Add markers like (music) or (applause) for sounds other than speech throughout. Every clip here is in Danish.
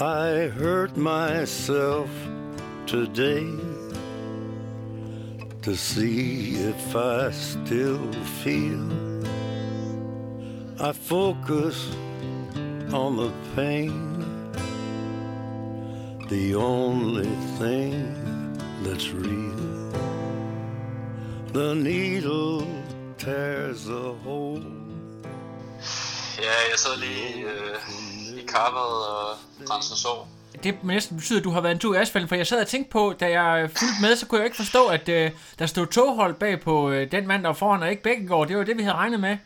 I hurt myself today to see if I still feel. I focus on the pain, the only thing that's real. The needle tears a hole. Ja, jeg sidder lige øh, i kappet og renser sår. Det næsten betyder, at du har været en tur i asfalten, for jeg sad og tænkte på, da jeg fulgte med, så kunne jeg ikke forstå, at øh, der stod toghold bag på øh, den mand, der var foran, og ikke Bækkegaard. Det var det, vi havde regnet med.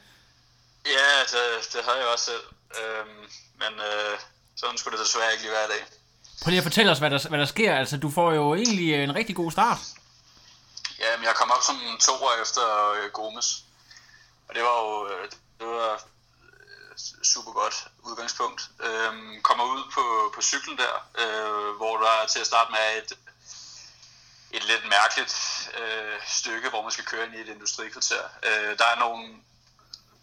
Ja, det, det havde jeg også selv. Øhm, men øh, sådan skulle det desværre ikke lige være i dag. Prøv lige at fortælle os, hvad der, hvad der sker. Altså, du får jo egentlig en rigtig god start. Ja, men jeg kom op som to år efter øh, Gomes. Og det var jo øh, det var øh, super godt udgangspunkt. Øhm, kommer ud på, på cyklen der, øh, hvor der til at starte med et, et lidt mærkeligt øh, stykke, hvor man skal køre ind i et industrikvarter. Øh, der er nogle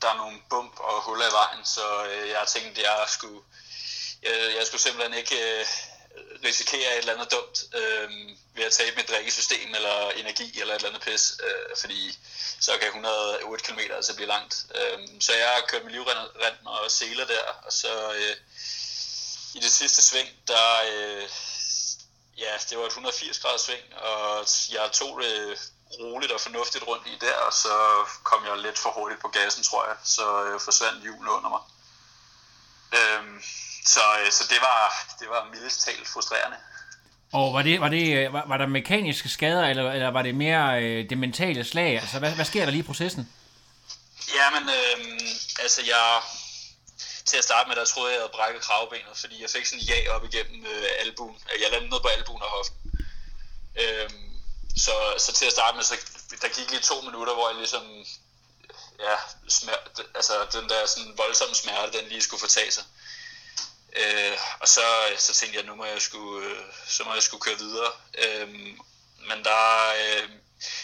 der er nogle bump og huller i vejen, så øh, jeg tænkte, at jeg skulle, jeg, jeg skulle simpelthen ikke øh, risikere et eller andet dumt øh, ved at tabe mit drikkesystem eller energi eller et eller andet pis, øh, fordi så kan 108 km altså blive langt. Øh, så jeg har kørt med livrend og seler der, og så øh, i det sidste sving, der, øh, ja, det var et 180 graders sving, og jeg tog det roligt og fornuftigt rundt i der, og så kom jeg lidt for hurtigt på gassen, tror jeg, så øh, forsvandt hjulet under mig. Øhm, så, øh, så det var, det var mildest talt frustrerende. Og var, det, var, det, øh, var, var der mekaniske skader, eller, eller var det mere øh, det mentale slag? Altså, hvad, hvad sker der lige i processen? Jamen, øh, altså jeg... Til at starte med, der troede jeg, jeg havde brækket kravbenet, fordi jeg fik sådan en ja op igennem øh, albuen. Jeg landede ned på albuen og hoften. Øhm, så, så til at starte med, så der gik lige to minutter, hvor jeg ligesom, ja, smer, altså den der sådan voldsomme smerte, den lige skulle fortage sig. Øh, og så, så tænkte jeg, nu må jeg skulle, øh, så må jeg skulle køre videre. Øh, men der, øh,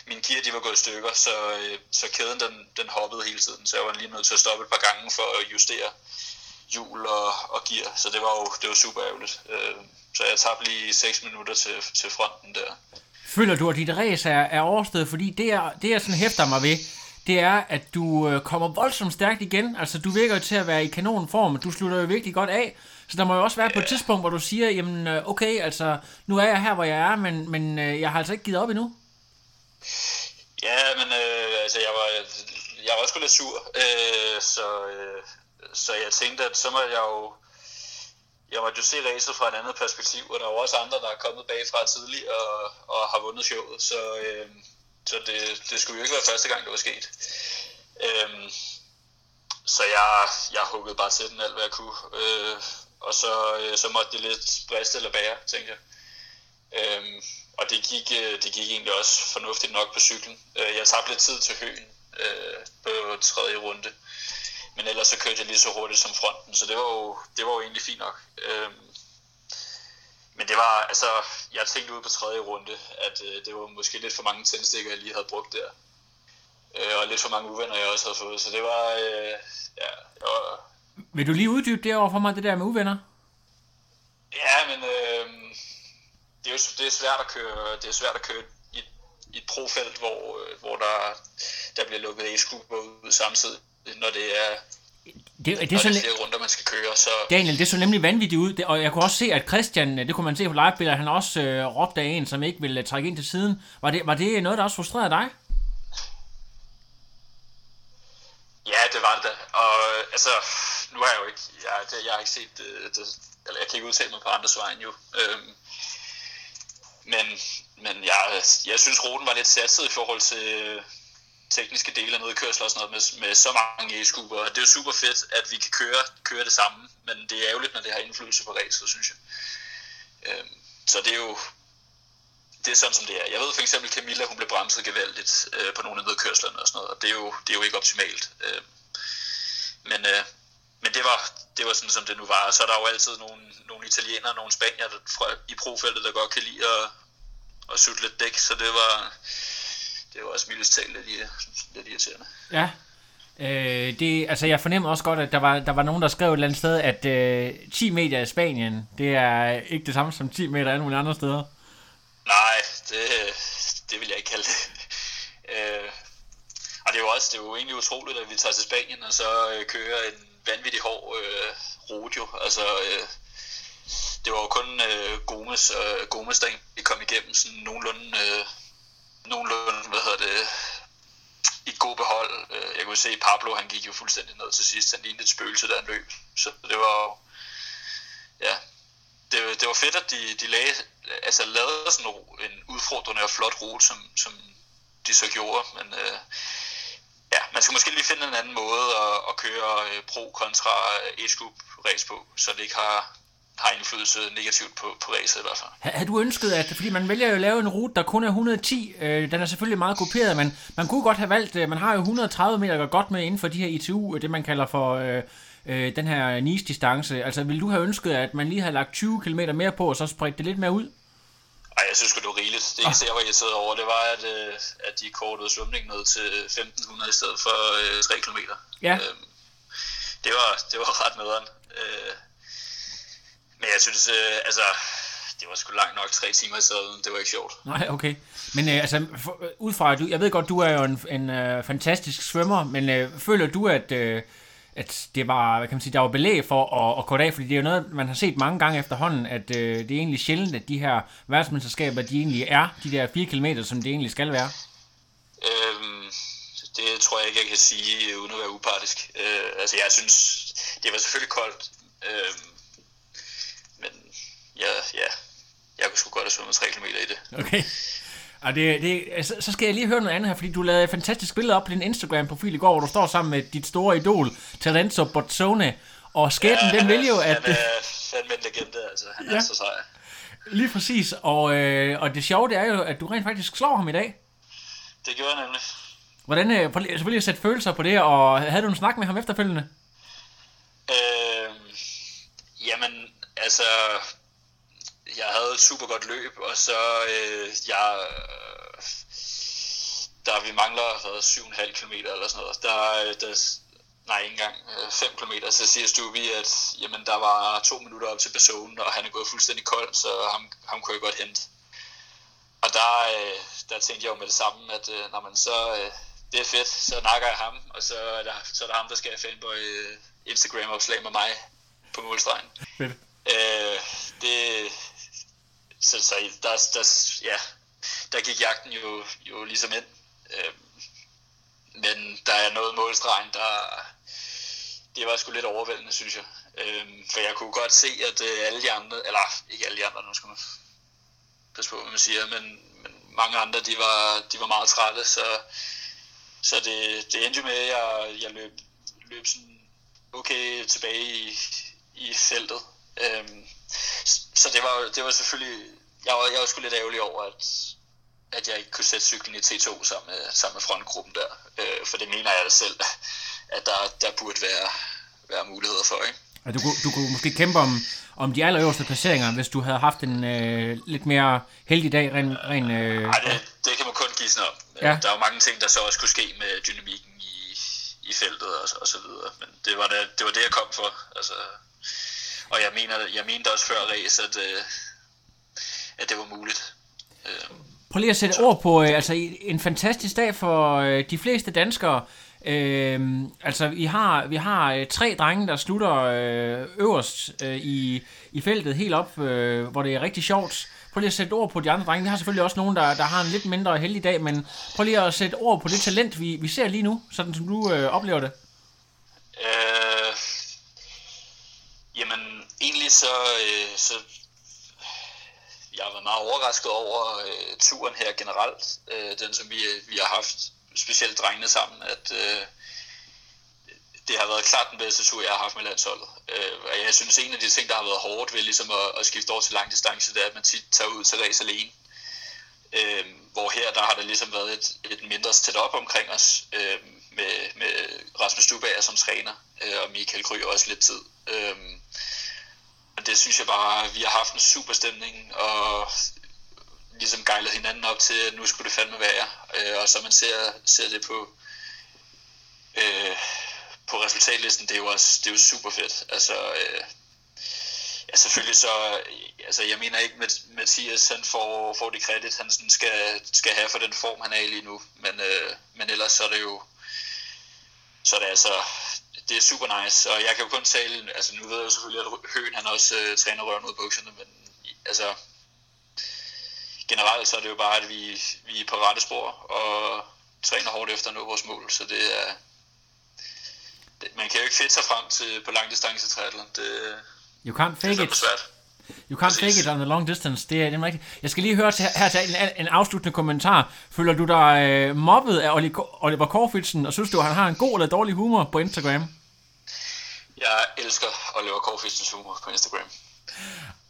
mine gear, de var gået i stykker, så, øh, så kæden, den, den hoppede hele tiden, så jeg var lige nødt til at stoppe et par gange for at justere hjul og, og gear, så det var jo det var super ærgerligt. Øh, så jeg tabte lige 6 minutter til, til fronten der. Føler du, at dit race er, er overstået? Fordi det, er, det jeg sådan hæfter mig ved, det er, at du øh, kommer voldsomt stærkt igen. Altså, du virker jo til at være i kanonform, du slutter jo virkelig godt af. Så der må jo også være på et tidspunkt, hvor du siger, jamen øh, okay, altså, nu er jeg her, hvor jeg er, men, men øh, jeg har altså ikke givet op endnu. Ja, men øh, altså, jeg var, jeg var også lidt sur, øh, så, øh, så jeg tænkte, at så må jeg jo jeg måtte jo se racet fra et andet perspektiv, og der er jo også andre, der er kommet bagfra tidligere og, og har vundet showet, så, øh, så det, det skulle jo ikke være første gang, det var sket. Øh, så jeg, jeg huggede bare til den alt, hvad jeg kunne, øh, og så, øh, så måtte det lidt briste eller bære, tænkte jeg. Øh, og det gik, øh, det gik egentlig også fornuftigt nok på cyklen. Øh, jeg tabte lidt tid til høen øh, på tredje runde men ellers så kørte jeg lige så hurtigt som fronten, så det var jo, det var jo egentlig fint nok. Øhm, men det var, altså, jeg tænkte ud på tredje runde, at øh, det var måske lidt for mange tændstikker, jeg lige havde brugt der. Øh, og lidt for mange uvenner, jeg også havde fået, så det var, øh, ja, jeg var... Vil du lige uddybe det over for mig, det der med uvenner? Ja, men øh, det er jo det er svært at køre, det er svært at køre i, i et profelt, hvor, øh, hvor der, der bliver lukket e-scooper ud samtidig når det er det, det er sådan, flere runder, man skal køre. Så... Daniel, det så nemlig vanvittigt ud, det, og jeg kunne også se, at Christian, det kunne man se på livebilleder, han også øh, råbte af en, som ikke ville uh, trække ind til siden. Var det, var det noget, der også frustrerede dig? Ja, det var det da. Og altså, nu har jeg jo ikke, jeg, det, jeg har ikke set det, det, eller jeg kan ikke udtale mig på andres vejen jo. Øhm, men men jeg, jeg synes, ruten var lidt satset i forhold til, tekniske dele af nedkørsler og sådan noget med, med så mange e-scooter. Og det er jo super fedt, at vi kan køre, køre det samme, men det er ærgerligt, når det har indflydelse på racet, synes jeg. Øh, så det er jo det er sådan, som det er. Jeg ved for eksempel, Camilla, hun blev bremset gevaldigt øh, på nogle af nedkørslerne og sådan noget, og det er jo, det er jo ikke optimalt. Øh, men, øh, men det var, det var sådan, som det nu var. Og så er der jo altid nogle, nogle italienere, nogle spanier der, fra, i profeltet, der godt kan lide at, at sutte lidt dæk, så det var, det var også mildest talt lidt, lidt irriterende. Ja, Øh, det, altså jeg fornemmer også godt, at der var, der var nogen, der skrev et eller andet sted, at øh, 10 meter i Spanien, det er ikke det samme som 10 meter alle mulige andre steder. Nej, det, det vil jeg ikke kalde det. Øh, og det er jo også det er jo egentlig utroligt, at vi tager til Spanien og så øh, kører en vanvittig hård øh, rute jo. Altså, øh, det var jo kun øh, Gomes, øh, Gomes, der kom igennem sådan nogenlunde, øh, nogenlunde hvad hedder det, i god behold. Øh, jeg kunne se, at Pablo han gik jo fuldstændig ned til sidst. Han lignede et spøgelse, der han løb. Så det var jo, ja, det, det var fedt, at de, de lagde, altså lavede sådan en udfordrende og flot rute, som, som de så gjorde. Men øh, ja, man skal måske lige finde en anden måde at, at køre øh, pro kontra øh, age group race på, så det ikke har, har indflydelse negativt på, på racet i hvert fald. Har du ønsket, at, fordi man vælger jo at lave en rute, der kun er 110, øh, den er selvfølgelig meget kopieret, men man kunne godt have valgt, øh, man har jo 130 meter der godt med inden for de her ITU, det man kalder for øh, øh, den her Nice-distance. Altså, ville du have ønsket, at man lige havde lagt 20 km mere på, og så spredt det lidt mere ud? Ej, jeg synes det var rigeligt. Det eneste, jeg var irriteret over, det var, at, øh, at de kortede svømningen ned til 1500 i stedet for øh, 3 km. Ja. Øhm, det, var, det var ret nederen. Øh, men jeg synes, øh, altså, det var sgu langt nok tre timer i stedet. Det var ikke sjovt. Nej, okay. Men øh, altså, for, ud fra, du, jeg ved godt, du er jo en, en øh, fantastisk svømmer, men øh, føler du, at, øh, at det var, hvad kan man sige, der var belæg for at, at gå af? Fordi det er jo noget, man har set mange gange efterhånden, at øh, det er egentlig sjældent, at de her verdensmesterskaber, de egentlig er de der 4 km, som det egentlig skal være. Øhm, det tror jeg ikke, jeg kan sige, uden at være upartisk. Øh, altså, jeg synes, det var selvfølgelig koldt. Øh, ja, ja, jeg kunne sgu godt have svømmet 3 km i det. Okay. Og det, det, altså, så skal jeg lige høre noget andet her, fordi du lavede et fantastisk billede op på din Instagram-profil i går, hvor du står sammen med dit store idol, Talenzo Bozzone. Og skæbnen, ja, den vil jo, at... Han er fandme en legende, altså. Han ja. er så sej. Lige præcis. Og, øh, og det sjove, det er jo, at du rent faktisk slår ham i dag. Det gjorde jeg nemlig. Hvordan, øh, selvfølgelig sætte følelser på det, og havde du en snak med ham efterfølgende? Øh, jamen, altså, jeg havde et super godt løb, og så øh, jeg, der vi mangler 7,5 km eller sådan noget, der, der nej ikke engang 5 km, så siger Stubi, at jamen, der var to minutter op til personen, og han er gået fuldstændig kold, så ham, ham kunne jeg godt hente. Og der, øh, der tænkte jeg jo med det samme, at øh, når man så, øh, det er fedt, så nakker jeg ham, og så er der, så er der ham, der skal have fanboy Instagram-opslag med mig på målstregen. Fedt. Øh, det, så, så der, der, ja, der gik jagten jo, jo ligesom ind. Øh, men der er noget målstregen, der det var sgu lidt overvældende, synes jeg. Øh, for jeg kunne godt se, at øh, alle de andre, eller ikke alle de andre, nu skal man passe på, hvad man siger, men, men mange andre, de var, de var meget trætte, så, så det, det endte jo med, at jeg, jeg løb, løb sådan okay tilbage i, i feltet. Øhm, så det var, det var selvfølgelig, jeg var, jeg var sgu lidt ærgerlig over, at, at jeg ikke kunne sætte cyklen i T2 sammen med, sammen med frontgruppen der. Øh, for det mener jeg da selv, at der, der burde være, være muligheder for, ikke? Ja, du, du kunne måske kæmpe om, om de allerøverste placeringer, hvis du havde haft en øh, lidt mere heldig dag. Ren, ren, øh... Nej, det, det kan man kun give sådan om. Ja. Der er jo mange ting, der så også kunne ske med dynamikken i, i feltet og, og så videre. Men det var det, det var det, jeg kom for. Altså, og jeg mener, jeg mente også før race, at, øh, at det var muligt. Øh, Prøv lige at sætte ord på, øh, altså en fantastisk dag for øh, de fleste danskere. Øh, altså vi har, vi har øh, tre drenge, der slutter øh, øverst øh, i, i feltet, helt op, øh, hvor det er rigtig sjovt. Prøv lige at sætte ord på de andre drenge. Vi har selvfølgelig også nogen, der, der har en lidt mindre heldig dag, men prøv lige at sætte ord på det talent, vi, vi ser lige nu, sådan som du øh, oplever det. Øh, jamen, egentlig så, øh, så jeg var meget overrasket over øh, turen her generelt. Øh, den, som vi, øh, vi har haft specielt drengene sammen, at øh, det har været klart den bedste tur, jeg har haft med landsholdet. Øh, og jeg synes, en af de ting, der har været hårdt ved ligesom at, at skifte over til langdistance, det er, at man tit tager ud til race alene. Øh, hvor her, der har der ligesom været et, et mindre op omkring os, øh, med, med Rasmus Stubager som træner, øh, og Michael Kry også lidt tid. Øh, det synes jeg bare, vi har haft en super stemning, og ligesom gejlet hinanden op til, at nu skulle det fandme være. Øh, og så man ser, ser det på, øh, på resultatlisten, det er jo også det er jo super fedt. Altså, øh, ja, selvfølgelig så, altså jeg mener ikke, at Mathias han får, får det kredit, han sådan skal, skal have for den form, han er i lige nu. Men, øh, men ellers så er det jo, så er det altså, det er super nice. Og jeg kan jo kun tale, altså nu ved jeg selvfølgelig, at Høen han også øh, træner røven ud af bukserne, men altså, generelt så er det jo bare, at vi, vi er på rette spor og træner hårdt efter at nå vores mål, så det er, det, man kan jo ikke fedt sig frem til på lang distance triathlon. Det, you can't fake det it. Svært. You can't fake it on the long distance. Det er, er rigtigt. Jeg skal lige høre til, her til en, en afsluttende kommentar. Føler du dig øh, mobbet af Oliver Korfitsen, og synes du, han har en god eller dårlig humor på Instagram? Jeg elsker Oliver Korfitsens humor på Instagram.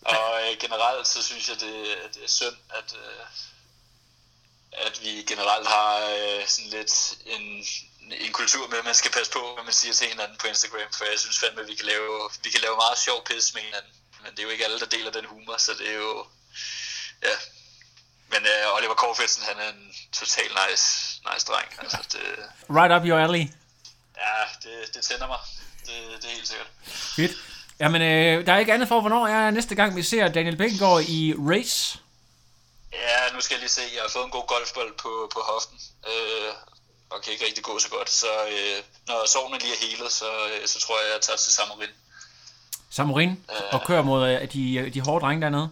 Og øh, generelt så synes jeg, det, det er synd, at, øh, at vi generelt har øh, sådan lidt en, en kultur med, at man skal passe på, hvad man siger til hinanden på Instagram, for jeg synes fandme, at vi kan lave, vi kan lave meget sjov pis med hinanden, men det er jo ikke alle, der deler den humor, så det er jo, ja. Men øh, Oliver Korfitsen, han er en total nice, nice dreng. Altså, det, right up your alley. Ja, det, det tænder mig. Det, det er helt sikkert. Fedt. Jamen, øh, der er ikke andet for, hvornår er næste gang, vi ser Daniel Bækkegaard i race? Ja, nu skal jeg lige se. Jeg har fået en god golfbold på, på hoften, øh, og kan ikke rigtig gå så godt. Så øh, når sovnen lige er helet, så, øh, så tror jeg, jeg tager til Samorin. Samorin? Øh, og kører mod øh, de, de hårde drenge dernede?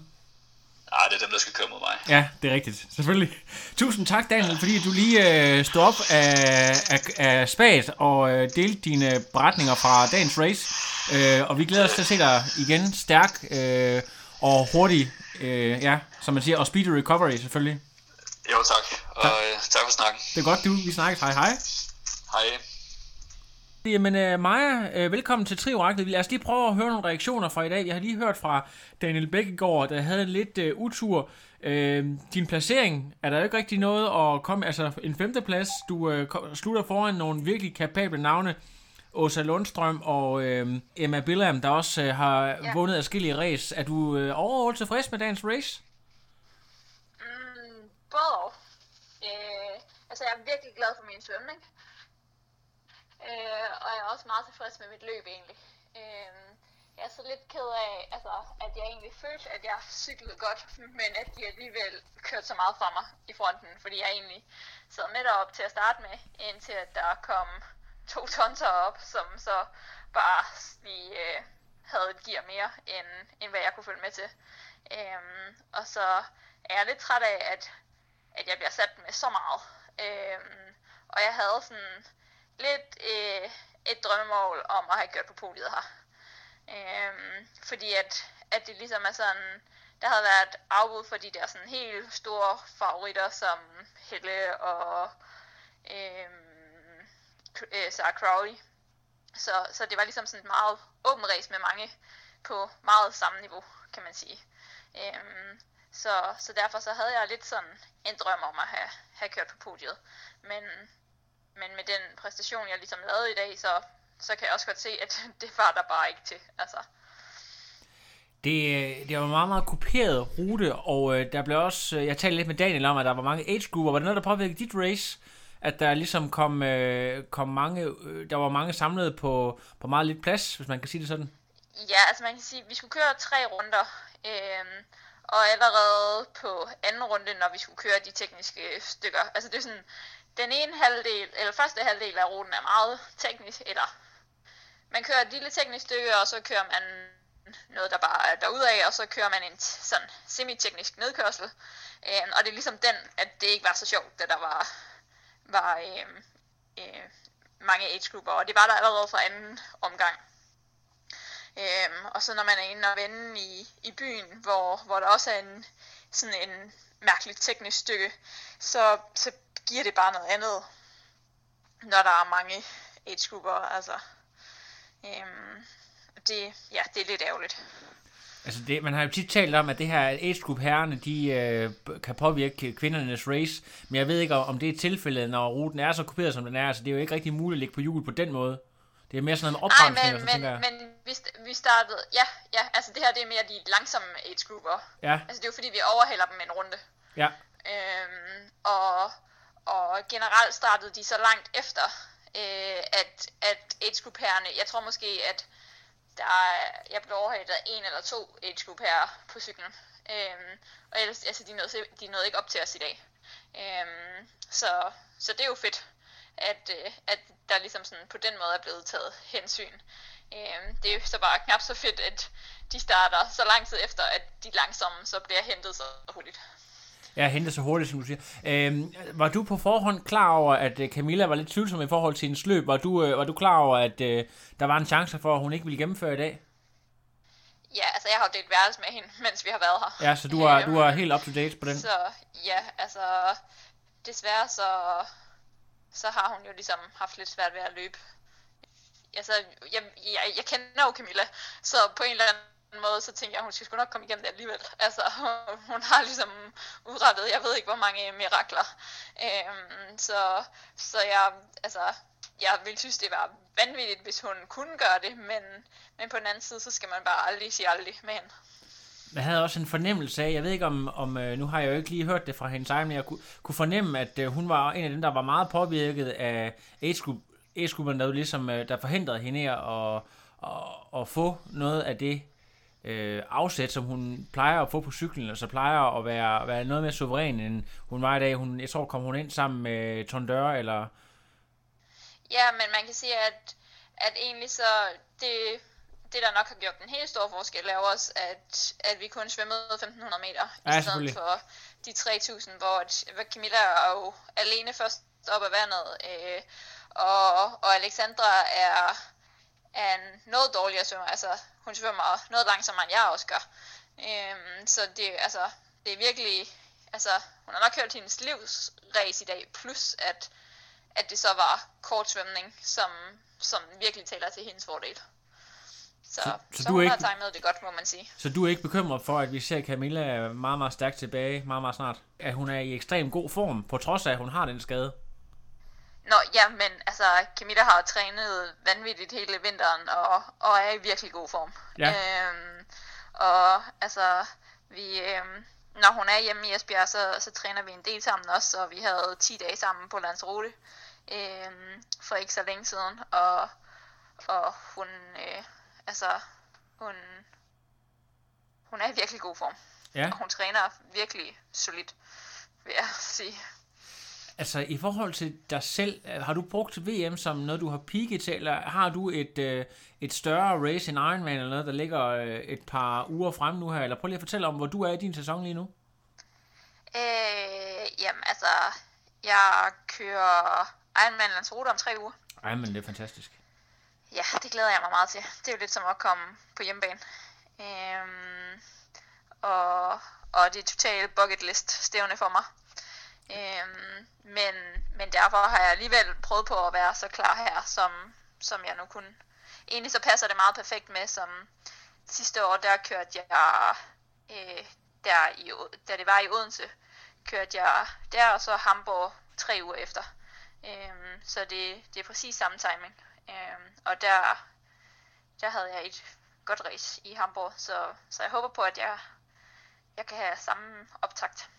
Nej, det er dem, der skal køre mod mig. Ja, det er rigtigt. Selvfølgelig. Tusind tak, Daniel, fordi du lige øh, stod op af, af, af spaget og øh, delte dine beretninger fra dagens race. Øh, og vi glæder os til at se dig igen stærk øh, og hurtig, øh, ja, som man siger, og speedy recovery selvfølgelig. Jo, tak. Og tak, øh, tak for snakken. Det er godt, du. Vi snakkes. Hej, hej. Hej. Jamen, uh, Maja, uh, velkommen til Trioraklet. Lad os lige prøve at høre nogle reaktioner fra i dag. Jeg har lige hørt fra Daniel Bækkegaard, der havde en lidt uh, utur. Uh, din placering, er der ikke rigtig noget at komme... Altså, en femteplads, du uh, slutter foran nogle virkelig kapable navne. Åsa Lundstrøm og uh, Emma Billam, der også uh, har ja. vundet adskillige race. Er du uh, overordnet tilfreds med dagens race? Mm, både og. Uh, altså, jeg er virkelig glad for min svømning. Øh, og jeg er også meget tilfreds med mit løb egentlig. Øh, jeg er så lidt ked af, altså, at jeg egentlig følte, at jeg cyklede godt, men at de alligevel kørte så meget fra mig i fronten, fordi jeg egentlig sad med op til at starte med, indtil at der kom to tonser op, som så bare lige øh, havde et gear mere, end, end hvad jeg kunne følge med til. Øhm, og så er jeg lidt træt af, at, at jeg bliver sat med så meget. Øhm, og jeg havde sådan lidt øh, et drømmemål om at have gjort på podiet her. Øhm, fordi at, at det ligesom er sådan, der havde været afbud for de der sådan helt store favoritter som Helle og øhm, øh, Sarah Crowley. Så, så det var ligesom sådan et meget åbent race med mange på meget samme niveau, kan man sige. Øhm, så, så derfor så havde jeg lidt sådan en drøm om at have, have kørt på podiet. Men men med den præstation, jeg ligesom lavede i dag, så, så kan jeg også godt se, at (laughs) det var der bare ikke til. Altså. Det, det var en meget, meget kuperet rute, og øh, der blev også, øh, jeg talte lidt med Daniel om, at der var mange age grupper. Var det noget, der påvirkede dit race? At der ligesom kom, øh, kom mange, øh, der var mange samlet på, på meget lidt plads, hvis man kan sige det sådan? Ja, altså man kan sige, at vi skulle køre tre runder, øh, og allerede på anden runde, når vi skulle køre de tekniske stykker, altså det er sådan, den ene halvdel, eller første halvdel af ruten er meget teknisk, eller man kører et lille teknisk stykke, og så kører man noget, der bare er derudaf, og så kører man en sådan semi-teknisk nedkørsel. Øh, og det er ligesom den, at det ikke var så sjovt, da der var, var øh, øh, mange age-grupper, og det var der allerede fra anden omgang. Øhm, og så når man er inde og vende i, i byen, hvor, hvor der også er en, sådan en mærkeligt teknisk stykke, så, så giver det bare noget andet når der er mange age-grupper. Altså, øhm, det, ja, det er lidt ærgerligt. Altså det, man har jo tit talt om, at det her age group herrerne, de øh, kan påvirke kvindernes race, men jeg ved ikke, om det er tilfældet, når ruten er så kuperet, som den er. Altså det er jo ikke rigtig muligt at lægge på hjul på den måde. Det er mere sådan noget med Nej, men, så men, tænker jeg. men vi, vi startede, ja, ja, altså det her det er mere de langsomme age grupper. Ja, Altså det er jo fordi, vi overhælder dem en runde ja. Øhm, og, og generelt startede de så langt efter, øh, at, at age group jeg tror måske, at der er, jeg blev overhældet af en eller to age group på cyklen. Øhm, og ellers, altså de nåede, de nåede ikke op til os i dag. Øhm, så, så det er jo fedt, at, øh, at der ligesom sådan på den måde er blevet taget hensyn. Øhm, det er jo så bare knap så fedt, at de starter så lang tid efter, at de langsomme så bliver hentet så hurtigt. Ja, hente så hurtigt, som du siger. Øhm, var du på forhånd klar over, at øh, Camilla var lidt tvivlsom i forhold til hendes løb? Var du, øh, var du klar over, at øh, der var en chance for, at hun ikke ville gennemføre i dag? Ja, altså jeg har jo delt værelse med hende, mens vi har været her. Ja, så du er, du er Øhm, helt up to date på den. Så ja, altså desværre så, så har hun jo ligesom haft lidt svært ved at løbe. Altså, jeg, jeg, jeg kender jo Camilla, så på en eller anden måde, så tænker jeg, at hun skal sgu nok komme igennem det alligevel. Altså, (laughs) hun har ligesom udrettet, jeg ved ikke hvor mange mirakler. Øhm, så, så jeg, altså, jeg ville synes, det var vanvittigt, hvis hun kunne gøre det, men, men på den anden side, så skal man bare aldrig sige aldrig med hende. Jeg havde også en fornemmelse af, jeg ved ikke om, om øh, nu har jeg jo ikke lige hørt det fra hendes egen, men jeg kunne, kunne fornemme, at øh, hun var en af dem, der var meget påvirket af age group, age der, ligesom, øh, der forhindrede hende i at, at, at, at få noget af det øh, afsæt, som hun plejer at få på cyklen, og så plejer at være, være noget mere suveræn, end hun var i dag. Hun, jeg tror, kom hun ind sammen med Tondør, eller... Ja, men man kan sige, at, at egentlig så det, det, der nok har gjort den helt store forskel, er også, at, at vi kun svømmede 1500 meter, Ja, i stedet for de 3000, hvor, at- hvor Camilla er jo alene først op ad vandet, øh, og, og Alexandra er, er en noget dårligere svømmer, altså hun svømmer noget langsommere, end jeg også gør. Øhm, så det, altså, det er virkelig, altså hun har nok kørt hendes livsrace i dag, plus at, at det så var kort svømning, som, som virkelig taler til hendes fordel. Så, så, så så du hun er har ikke- timet det godt, må man sige. Så du er ikke bekymret for, at vi ser Camilla meget, meget stærkt tilbage, meget, meget snart? At hun er i ekstrem god form, på trods af, at hun har den skade? Nå, ja, men altså, Camilla har jo trænet vanvittigt hele vinteren, og, og er i virkelig god form. Ja. Øhm, og altså, vi, øhm, når hun er hjemme i Esbjerg, så, så træner vi en del sammen også, og vi havde 10 dage sammen på Lanzarote øhm, for ikke så længe siden, og, og hun, øh, altså, hun, hun er i virkelig god form, Ja. og hun træner virkelig solidt, vil jeg sige. Altså, i forhold til dig selv, øh, har du brugt VM som noget, du har peaked til, eller har du et, øh, et større race en Ironman, eller noget, der ligger øh, et par uger frem nu her? Eller prøv lige at fortælle om, hvor du er i din sæson lige nu. Øh, jamen altså, jeg kører Ironman Lanzarote om tre uger. Men det er fantastisk. Ja, det glæder jeg mig meget til. Det er jo lidt som at komme på hjemmebane. Øhm, og, og det er totalt bucket list stævne for mig. Øhm, men, men derfor har jeg alligevel prøvet på at være så klar her, som, som jeg nu kunne. Egentlig så passer det meget perfekt med, som sidste år, der kørte jeg, øh, der i, da det var i Odense, kørte jeg der, og så Hamburg tre uger efter. Øhm, så det, det er præcis samme timing. Øhm, og der, der havde jeg et godt race i Hamburg, så, så jeg håber på, at jeg, jeg kan have samme optakt.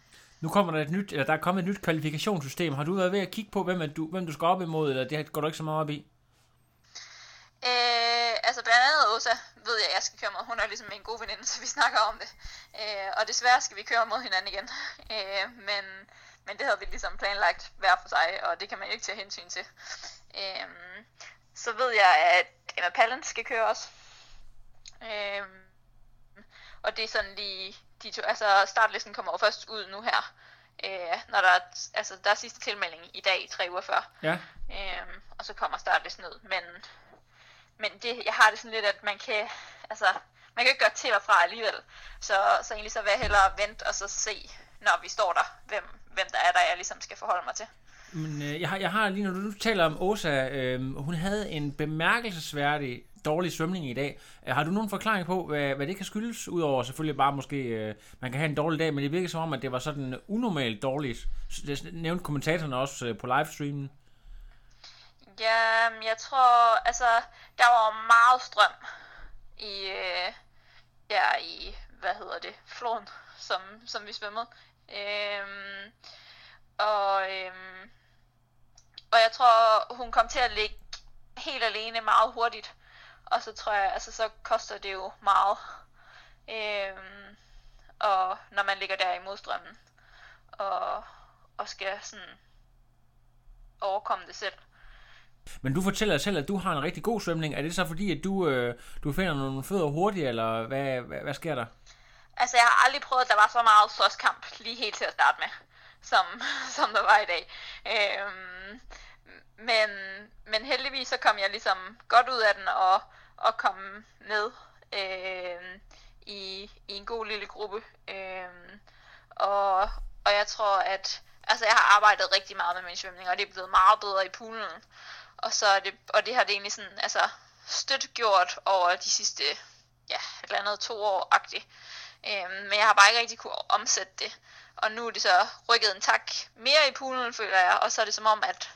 Nu kommer der et nyt, eller der er kommet et nyt kvalifikationssystem. Har du været ved at kigge på, hvem, er du, hvem du skal op imod, eller det går du ikke så meget op i? Øh, altså blandt andet Åsa ved jeg, at jeg skal køre mod. Hun er ligesom en god veninde, så vi snakker om det. Øh, og desværre skal vi køre mod hinanden igen. (laughs) Øh, men, men det havde vi ligesom planlagt hver for sig, og det kan man jo ikke tage hensyn til. Øh, så ved jeg, at Emma Pallen skal køre også. Øh, og det er sådan lige, de to, altså startlisten kommer jo først ud nu her. Øh, når der er, altså der er sidste tilmelding i dag, tre uger før. Ja. Øhm, og så kommer startlisten ud. Men, men det, jeg har det sådan lidt, at man kan, altså, man kan ikke gøre til og fra alligevel. Så, så egentlig så vil jeg hellere vente og så se, når vi står der, hvem, hvem der er, der jeg ligesom skal forholde mig til. Men øh, jeg, har, jeg har lige, når du nu taler om Åsa, øh, hun havde en bemærkelsesværdig dårlig svømning i dag. Øh, har du nogen forklaring på, hvad, hvad det kan skyldes? Udover selvfølgelig bare måske, øh, man kan have en dårlig dag, men det virker som om, at det var sådan unormalt dårligt. Det nævnte kommentatorerne også øh, på livestreamen. Ja, jeg tror, altså, der var meget strøm i, øh, ja, i, hvad hedder det, floden, som, som vi svømmede. Øhm, og, øhm, og jeg tror, hun kom til at ligge helt alene meget hurtigt. Og så tror jeg, altså så koster det jo meget. Øhm, og når man ligger der i modstrømmen, og, og skal sådan overkomme det selv. Men du fortæller selv, at du har en rigtig god svømning. Er det så fordi, at du, øh, du finder nogle fødder hurtigt, eller hvad, hvad, hvad sker der? Altså, jeg har aldrig prøvet, at der var så meget slåskamp lige helt til at starte med, som, (laughs) som der var i dag. Øhm, men, men heldigvis så kom jeg ligesom godt ud af den og, og kom ned øhm, i, i en god lille gruppe. Øhm, og, og jeg tror, at altså, jeg har arbejdet rigtig meget med min svømning, og det er blevet meget bedre i poolen. Og, så er det, og det har det egentlig sådan, altså, stødt gjort over de sidste ja, et eller andet to år-agtigt. Øhm, men jeg har bare ikke rigtig kunne omsætte det. Og nu er det så rykket en tak mere i poolen, føler jeg. Og så er det som om, at,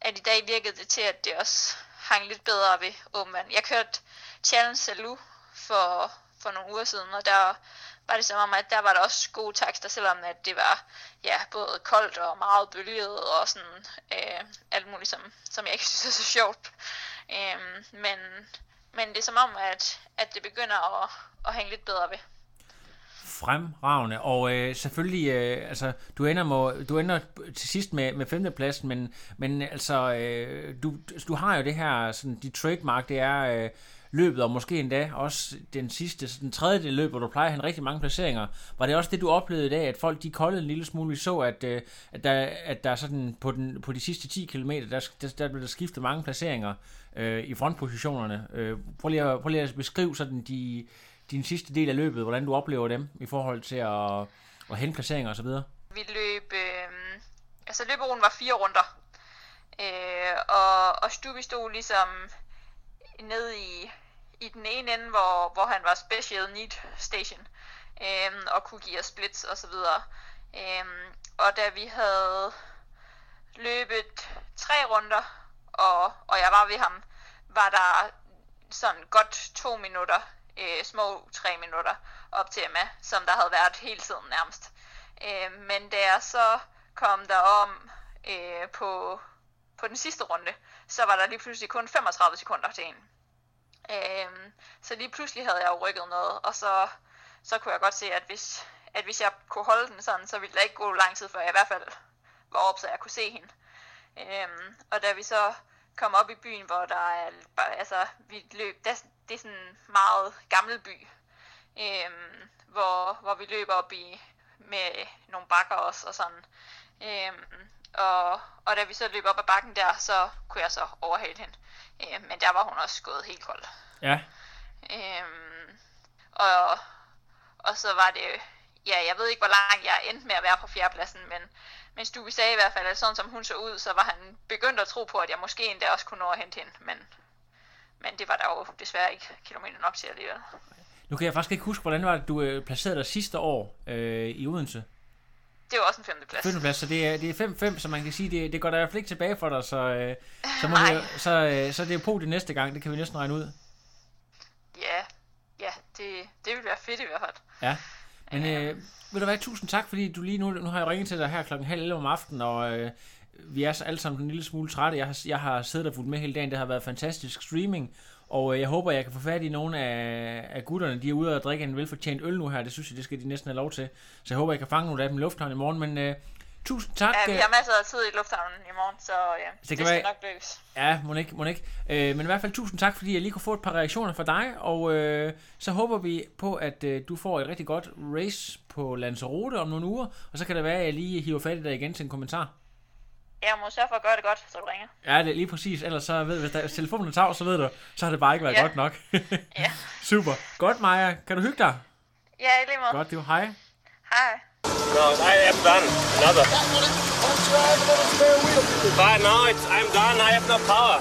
at i dag virkede det til, at det også hang lidt bedre ved åben vand. Jeg kørte Challenge Salou for, for nogle uger siden, og der var det som om, at der var der også gode takster, selvom at det var ja, både koldt og meget bølget og sådan øh, alt muligt, som, som jeg ikke (laughs) synes er så sjovt. Øh, men, men det er som om, at, at det begynder at, at hænge lidt bedre ved. Fremragende, og øh, selvfølgelig, øh, altså, du ender, må, du ender til sidst med, med femtepladsen, men, men altså, øh, du, du har jo det her, sådan, dit trademark, det er øh, løbet, og måske endda også den sidste, den tredje løb, hvor du plejer at have rigtig mange placeringer. Var det også det, du oplevede i dag, at folk de koldede en lille smule? Vi så, at, øh, at, der, at der sådan på, den, på de sidste 10 km, der, der, der blev der skiftet mange placeringer øh, i frontpositionerne. Øh, prøv, lige at, prøv lige at beskrive sådan de, din sidste del af løbet, hvordan du oplever dem i forhold til at, at hente placeringer osv.? Vi løb, øh, altså løberuen var fire runder, øh, og, og Stubi stod ligesom ned i, i den ene ende, hvor, hvor han var special need station, øh, og kunne give os splits og så videre. Øh, og da vi havde løbet tre runder, og, og jeg var ved ham, var der sådan godt to minutter, øh, små tre minutter op til Emma, som der havde været hele tiden nærmest. Øh, men da jeg så kom der om øh, på, på den sidste runde, så var der lige pludselig kun 35 sekunder til en. Øh, så lige pludselig havde jeg jo rykket noget, og så, så kunne jeg godt se, at hvis, at hvis jeg kunne holde den sådan, så ville det ikke gå lang tid, før jeg i hvert fald var op, så jeg kunne se hende. Øh, og da vi så kom op i byen, hvor der er, altså, vi løb, der, det er sådan en meget gammel by, øh, hvor, hvor vi løber op i med nogle bakker også og sådan. Øhm, og, og da vi så løb op ad bakken der, så kunne jeg så overhale hende. Øhm, men der var hun også gået helt kold. Ja. Øhm, og, og så var det, ja, jeg ved ikke, hvor langt jeg endte med at være på fjerdepladsen, men, men Stubbe sagde i hvert fald, at sådan som hun så ud, så var han begyndt at tro på, at jeg måske endda også kunne nå at hente hende. Men, men det var der jo desværre ikke kilometer nok til alligevel. Nu kan jeg faktisk ikke huske, hvordan var det, du øh, placerede dig sidste år øh, i Odense? Det var også en femteplads. Femteplads, så det er, det er 5-5, så man kan sige, det, det går der i hvert fald ikke tilbage for dig, så, øh, så, må vi, så, øh, så det er på det næste gang, det kan vi næsten regne ud. Ja, ja, det, det ville være fedt i hvert fald. Ja, men øh, vil du være tusind tak, fordi du lige nu, nu har jeg ringet til dig her klokken halv 11 om aftenen, og øh, vi er så alle sammen en lille smule trætte. Jeg har, jeg har siddet og fulgt med hele dagen, det har været fantastisk streaming, og øh, jeg håber, jeg kan få fat i nogle af, af gutterne. De er ude og drikke en velfortjent øl nu her, det synes jeg, det skal de næsten have lov til. Så jeg håber, jeg kan fange nogle af dem i lufthavnen i morgen, men øh, tusind tak. Ja, vi øh, har masser af tid i lufthavnen i morgen, så ja, det, det skal være- nok lykkes. Ja, må ikke, må ikke. Øh, men i hvert fald tusind tak, fordi jeg lige kunne få et par reaktioner fra dig, og øh, så håber vi på, at øh, du får et rigtig godt race på Lanzarote om nogle uger, og så kan det være, at jeg lige hiver fat i dig igen til en kommentar. Jeg må sørge for at gøre det godt, så du ringer. Ja, det er lige præcis, ellers så ved hvis der, hvis telefonen er tav, så ved du, så har det bare ikke været Ja. godt nok. Ja, Super. Godt, Maja. Kan du hygge dig? ja i lige måde. Godt, det var hej. Hej. No, I am done. Another. But no, it's, I'm done. I have no power.